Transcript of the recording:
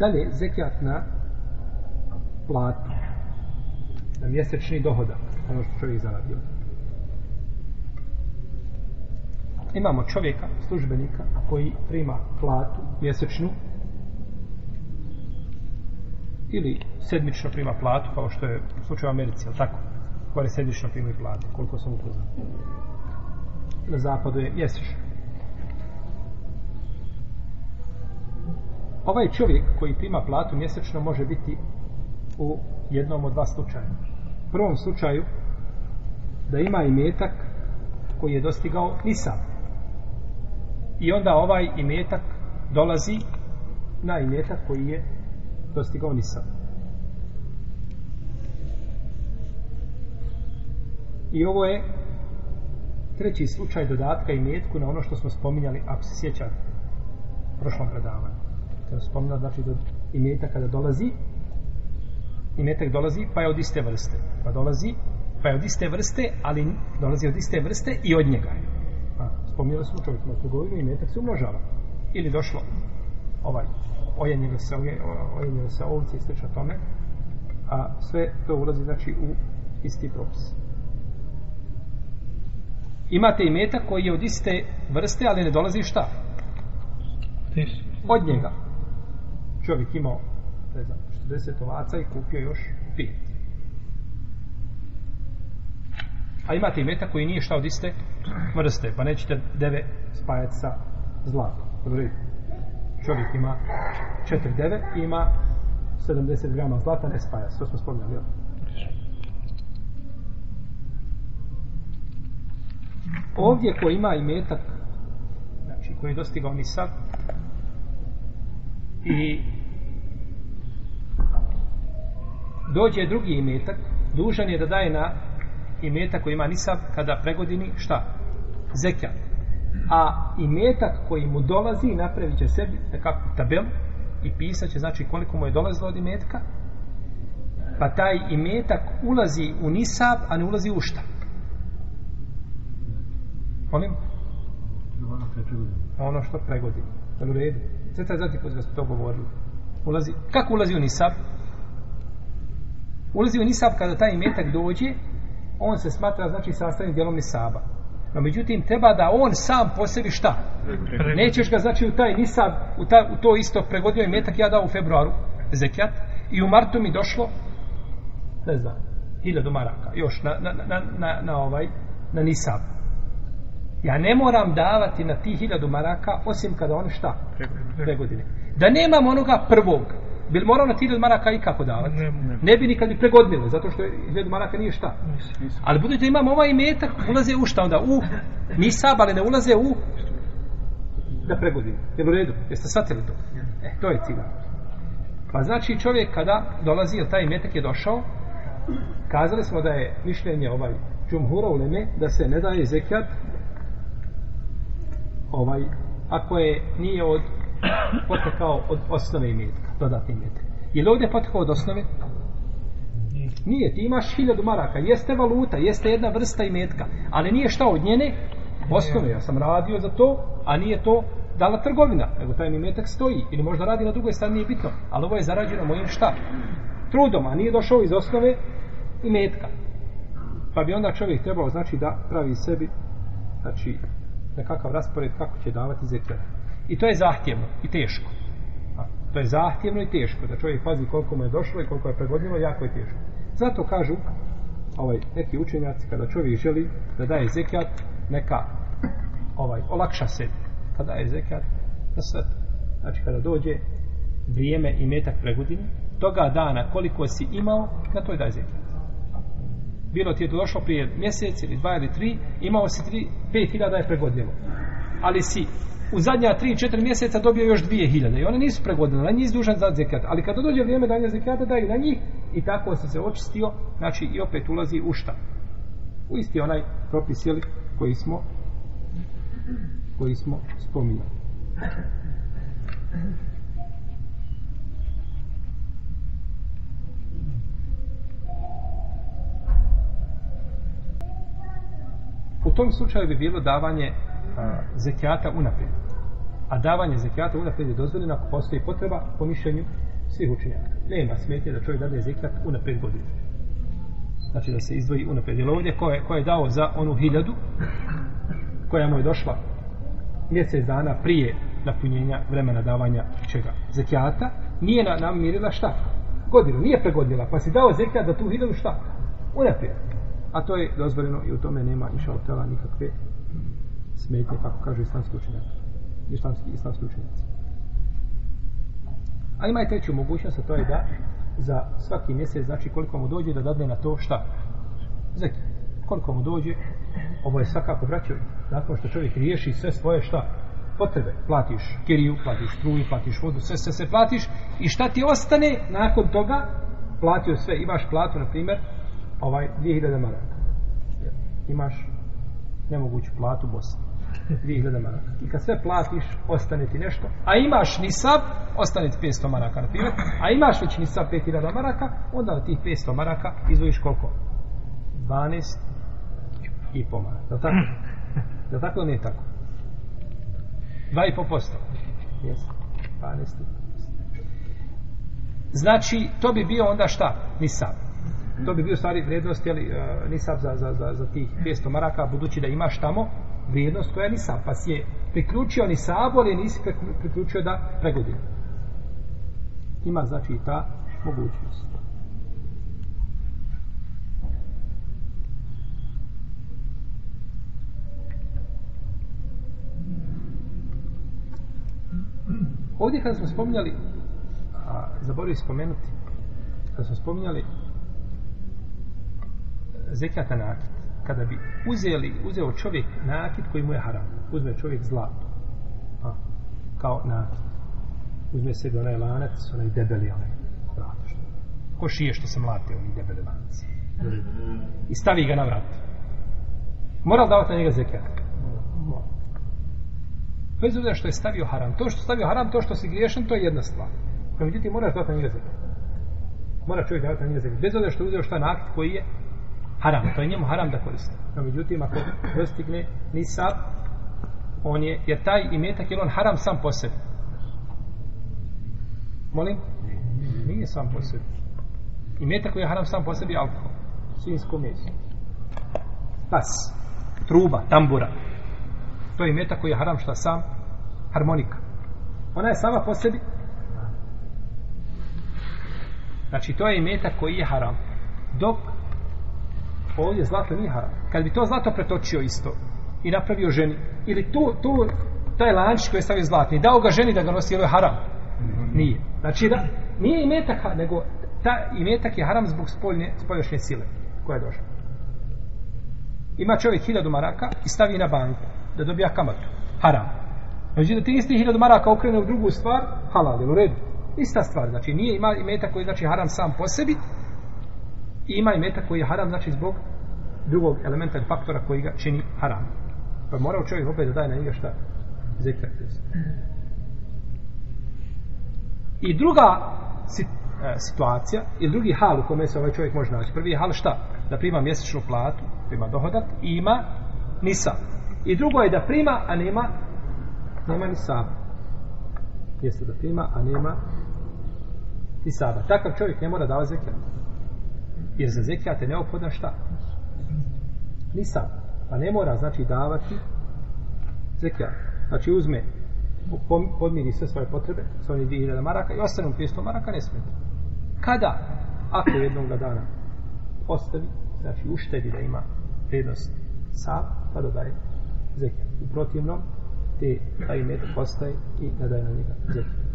Dalje, zekijat na platu. Na mjesečni dohodak. Ono što čovjek zaradio. Imamo čovjeka, službenika, koji prima platu mjesečnu ili sedmično prima platu, kao što je u slučaju u Americi, ali tako? Kvare sedmično primaju platu, koliko sam upoznao. Na zapadu je mjesečno. Ovaj čovjek koji prima platu mjesečno može biti u jednom od dva slučaja. U prvom slučaju da ima imetak koji je dostigao nisam. I onda ovaj imetak dolazi na imetak koji je dostigao nisam. I ovo je treći slučaj dodatka imetku na ono što smo spominjali, ako se sjećate, u prošlom predavanju. Spominjali, znači, da imetak kada dolazi, imetak dolazi, pa je od iste vrste. Pa dolazi, pa je od iste vrste, ali dolazi od iste vrste i od njega. Pa, spominjali smo čovjek na trgovinu i imetak se umnožava. Ili došlo ovaj, ojenjega se, ojenjega se ovce i slično tome, a sve to ulazi, znači, u isti propis. Imate i metak koji je od iste vrste, ali ne dolazi šta? Od njega. Čovjek imao, ne znam, 40 ovaca i kupio još 5. A imate i meta koji nije šta od iste vrste, pa nećete deve spajati sa zlatom. Dobro, čovjek ima 4 deve i ima 70 grama zlata, ne spaja. To smo spomnjali, jel? Ovdje ko ima i metak, znači koji je dostigao ni sad, i dođe drugi imetak, dužan je da daje na imetak koji ima nisab kada pregodini šta? Zekijat. A imetak koji mu dolazi napravit će sebi nekakvu tabel i pisat će znači koliko mu je dolazilo od imetka pa taj imetak ulazi u nisab a ne ulazi u šta? Molim? Ono što pregodini. Jel u redu? Sve taj zati put smo to govorili. Ulazi, kako ulazi u nisab? Ulazi u nisab kada taj imetak dođe, on se smatra znači sastavnim dijelom nisaba. No međutim, treba da on sam po sebi šta? Nećeš ga znači u taj nisab, u, ta, u to isto pregodio imetak ja dao u februaru zekijat i u martu mi došlo ne znam, hiljadu maraka još na, na, na, na, na ovaj na nisab. Ja ne moram davati na ti hiljadu maraka osim kada on šta? Pregodine. Da nemam onoga prvog Bil morao na hiljadu maraka i kako davati? Ne, ne. ne bi nikad bi pregodnilo, zato što hiljadu maraka nije šta. Nis, nis. Ali budete imam ovaj imetak, ulaze u šta onda? U nisab, ali ne ulaze u da pregodinu. Jel u redu? Jeste shvatili to? E, to je cilj. Pa znači čovjek kada dolazi, ili taj imetak je došao, kazali smo da je mišljenje ovaj džumhura u Leme, da se ne daje zekijat ovaj, ako je nije od potekao od osnove imetka dodatni metak. Je li ovdje potekao od osnove? Nije, ti imaš hiljadu maraka, jeste valuta, jeste jedna vrsta imetka, ali nije šta od njene osnove. Ja sam radio za to, a nije to dala trgovina, nego taj imetak stoji, ili možda radi na drugoj strani, nije bitno, ali ovo je zarađeno mojim šta? Trudom, a nije došao iz osnove imetka. Pa bi onda čovjek trebao, znači, da pravi sebi, znači, nekakav raspored kako će davati zekijat. I to je zahtjevno i teško. To je zahtjevno i teško, da čovjek pazi koliko mu je došlo i koliko je pregodnilo, jako je teško. Zato kažu ovaj, neki učenjaci, kada čovjek želi da daje zekijat, neka ovaj, olakša se kada daje zekijat na sve. Znači, kada dođe vrijeme i metak pregodine, toga dana koliko si imao, na to je daje zekijat. Bilo ti je to došlo prije mjesec ili dva ili tri, imao si tri, pet hiljada je pregodnilo. Ali si u zadnja 3-4 mjeseca dobio još 2000 i one nisu pregodene, na njih izdužan za zekat, ali kada dođe vrijeme danja zekata daju na njih i tako se se očistio, znači i opet ulazi u šta? U isti onaj propis jeli, koji smo koji smo spominjali. U tom slučaju bi bilo davanje zekijata unaprijed. A davanje zekijata unaprijed je dozvoljeno ako postoji potreba po mišljenju Svih učenjaka. Nema smetnje da čovjek dadne zekijat unaprijed godinu. Znači da se izdvoji unaprijed. Jer ovdje ko je, ko je dao za onu hiljadu, koja mu je došla mjesec dana prije napunjenja vremena davanja čega? Zekijata, nije na, namirila šta? Godinu, nije pregodila, pa si dao zekijat za tu hiljadu šta? Unaprijed. A to je dozvoljeno i u tome nema inša tela nikakve smetnje, kako kažu islamski učenjaci. Islamski, islamski učenjaci. A ima i treću mogućnost, a to je da za svaki mjesec, znači koliko mu dođe da dadne na to šta? Zeki. Koliko mu dođe, ovo je svakako vraćao, nakon što čovjek riješi sve svoje šta? Potrebe. Platiš kiriju, platiš struju, platiš vodu, sve, sve, sve platiš i šta ti ostane nakon toga? Platio sve, imaš platu, na primjer, ovaj 2000 maraka. Imaš nemoguću platu Bosni. 2000 maraka. I kad sve platiš, ostane ti nešto. A imaš nisab, ostane ti 500 maraka, na primjer. A imaš već nisab 5000 maraka, onda na tih 500 maraka izvojiš koliko? 12 i po maraka. Je li tako? Je li tako ili nije tako? 2,5%. Jes. 12 Znači, to bi bio onda šta? Nisab. To bi bio stvari vrijednost, jeli, uh, e, nisab za, za, za, za tih 500 maraka, budući da imaš tamo vrijednost koja je nisab, pa si je priključio nisab, ali nisi priključio da pregodi. Ima znači ta mogućnost. Ovdje kada smo spominjali, a, zaboravio spomenuti, kada smo spominjali e, zekata nakit, kada bi uzeli, uzeo čovjek nakit koji mu je haram, uzme čovjek zlato, a, kao nakit, uzme sebi onaj lanac, onaj debeli, onaj vrat, što, ko šije što se mlate, oni debeli lanac, i stavi ga na vrat. Mora davati na njega zekat. Bez obzira što je stavio haram. To što stavio haram, to što si griješan, to je jedna stvar. Međutim, moraš davati na njega zekijat. Mora čovjek davati na njega zekijat. Bez obzira što je uzeo šta nakit koji je haram. To je njemu haram da koristi. No, međutim, ako dostigne nisab, on je, jer taj imetak, je on haram sam po sebi? Molim? Nije sam po sebi. Imetak koji je haram sam po sebi je alkohol. Svinsko meso. Pas. Truba, tambura. To je imetak koji je haram šta sam? Harmonika. Ona je sama po sebi. Znači, to je imetak koji je haram. Dok ovdje zlato nije haram. Kad bi to zlato pretočio isto i napravio ženi, ili tu, tu taj lanč koji je stavio zlatni, dao ga ženi da ga nosi, ili je haram? Nije. Znači, da, nije imetak, nego ta imetak je haram zbog spoljne, spoljašnje sile koja je došla. Ima čovjek hiljadu maraka i stavi na banku da dobija kamatu. Haram. Znači da ti isti hiljadu maraka okrene u drugu stvar, halal, je u redu. Ista stvar, znači nije ima imetak koji znači haram sam po sebi, i ima imetak koji je haram, znači zbog drugog elementa ili faktora koji ga čini haram. Pa mora čovjek opet da daje na njega šta? Zekrat. I druga e, situacija, ili drugi hal u kome se ovaj čovjek može naći. Prvi je hal šta? Da prima mjesečnu platu, prima dohodak i ima nisa. I drugo je da prima, a nema nema nisa. Jeste da prima, a nema ni. Takav čovjek ne mora davati zekat. Jer za zekat je neophodna šta? Ni sab. Pa ne mora, znači, davati zekijat. Znači, uzme podmiri sve svoje potrebe, sa onih 2000 maraka i ostane 500 maraka, ne smeta. Kada? Ako jednog dana ostavi, znači uštedi da ima prednost sa, pa dodaje zekijat. U protivnom, te taj imetak ostaje i ne daje na njega zekijat.